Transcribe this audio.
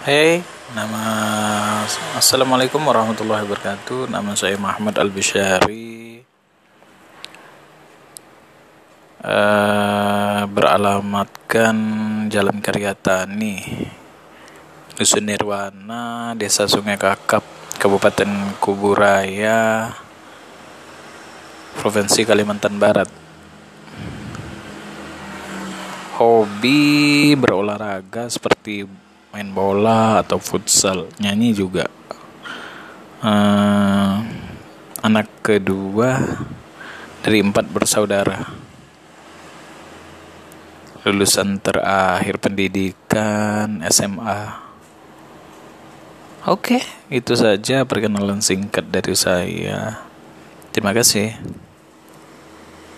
Hey, nama Assalamualaikum warahmatullahi wabarakatuh. Nama saya Muhammad Al Bishari. Uh, beralamatkan Jalan Karyatani, Dusun Nirwana, Desa Sungai Kakap, Kabupaten Kuburaya, Provinsi Kalimantan Barat. Hobi berolahraga seperti main bola atau futsal nyanyi juga. Uh, anak kedua dari empat bersaudara. Lulusan terakhir pendidikan SMA oke itu saja perkenalan singkat dari saya. Terima kasih